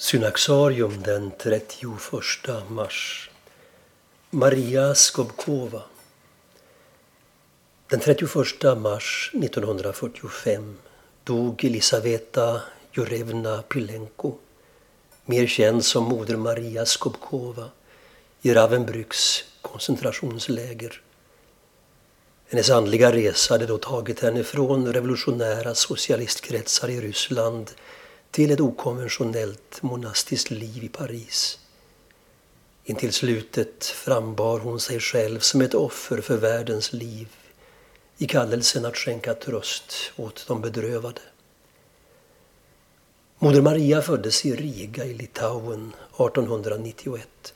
Synaxarium den 31 mars. Maria Skobkova. Den 31 mars 1945 dog Elisaveta Jurevna Pilenko, mer känd som Moder Maria Skobkova, i Ravenbrücks koncentrationsläger. Hennes andliga resa hade då tagit henne från revolutionära socialistkretsar i Ryssland till ett okonventionellt monastiskt liv i Paris. Intill slutet frambar hon sig själv som ett offer för världens liv i kallelsen att skänka tröst åt de bedrövade. Moder Maria föddes i Riga i Litauen 1891.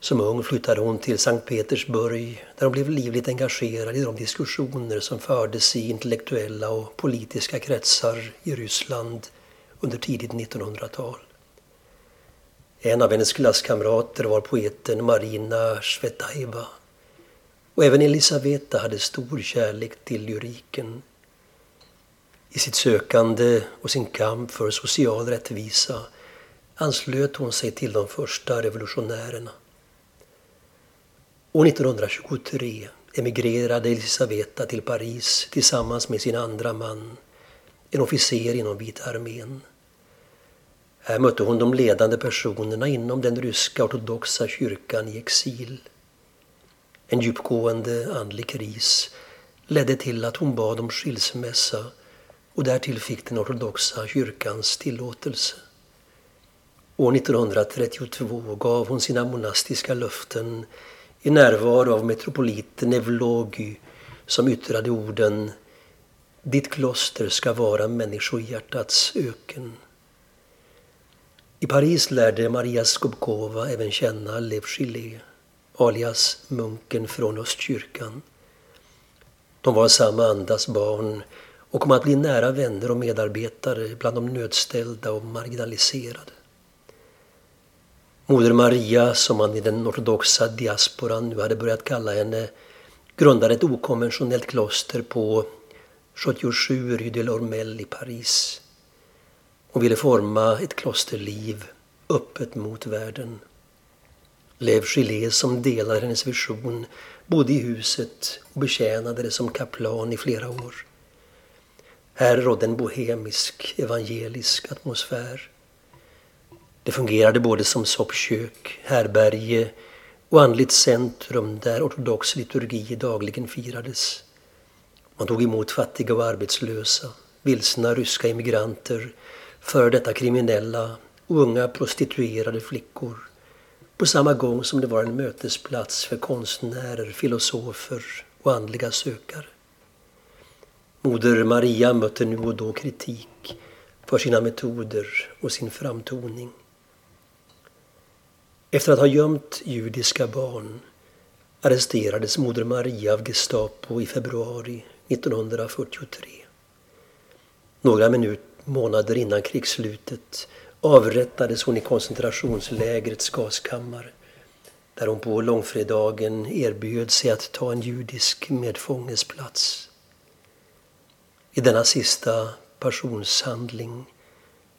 Som ung flyttade hon till Sankt Petersburg där hon blev livligt engagerad i de diskussioner som fördes i intellektuella och politiska kretsar i Ryssland under tidigt 1900-tal. En av hennes klasskamrater var poeten Marina Svetaeva. Och även Elisaveta hade stor kärlek till lyriken. I sitt sökande och sin kamp för social rättvisa anslöt hon sig till de första revolutionärerna. År 1923 emigrerade Elisaveta till Paris tillsammans med sin andra man, en officer inom Vita armén. Här mötte hon de ledande personerna inom den ryska ortodoxa kyrkan i exil. En djupgående andlig kris ledde till att hon bad om skilsmässa och därtill fick den ortodoxa kyrkans tillåtelse. År 1932 gav hon sina monastiska löften i närvaro av metropoliten Evlogi som yttrade orden ditt kloster ska vara människohjärtats öken. I Paris lärde Maria Skobkova även känna Lev Gillet, alias munken från Östkyrkan. De var samma andas barn och kom att bli nära vänner och medarbetare bland de nödställda och marginaliserade. Moder Maria, som man i den ortodoxa diasporan nu hade börjat kalla henne, grundade ett okonventionellt kloster på 77 Rue de l'Ormel i Paris. Hon ville forma ett klosterliv öppet mot världen. Lev Gillet som delade hennes vision bodde i huset och betjänade det som kaplan i flera år. Här rådde en bohemisk, evangelisk atmosfär. Det fungerade både som soppkök, härberge och andligt centrum där ortodox liturgi dagligen firades. Man tog emot fattiga och arbetslösa, vilsna ryska immigranter för detta kriminella och unga prostituerade flickor på samma gång som det var en mötesplats för konstnärer, filosofer och andliga sökare. Moder Maria mötte nu och då kritik för sina metoder och sin framtoning. Efter att ha gömt judiska barn arresterades moder Maria av Gestapo i februari 1943. Några minuter månader innan krigsslutet avrättades hon i koncentrationslägrets gaskammare där hon på långfredagen erbjöd sig att ta en judisk medfånges plats. I denna sista passionshandling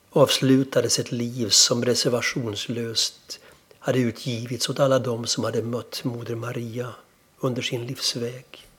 avslutades ett liv som reservationslöst hade utgivits åt alla dem som hade mött Moder Maria under sin livsväg.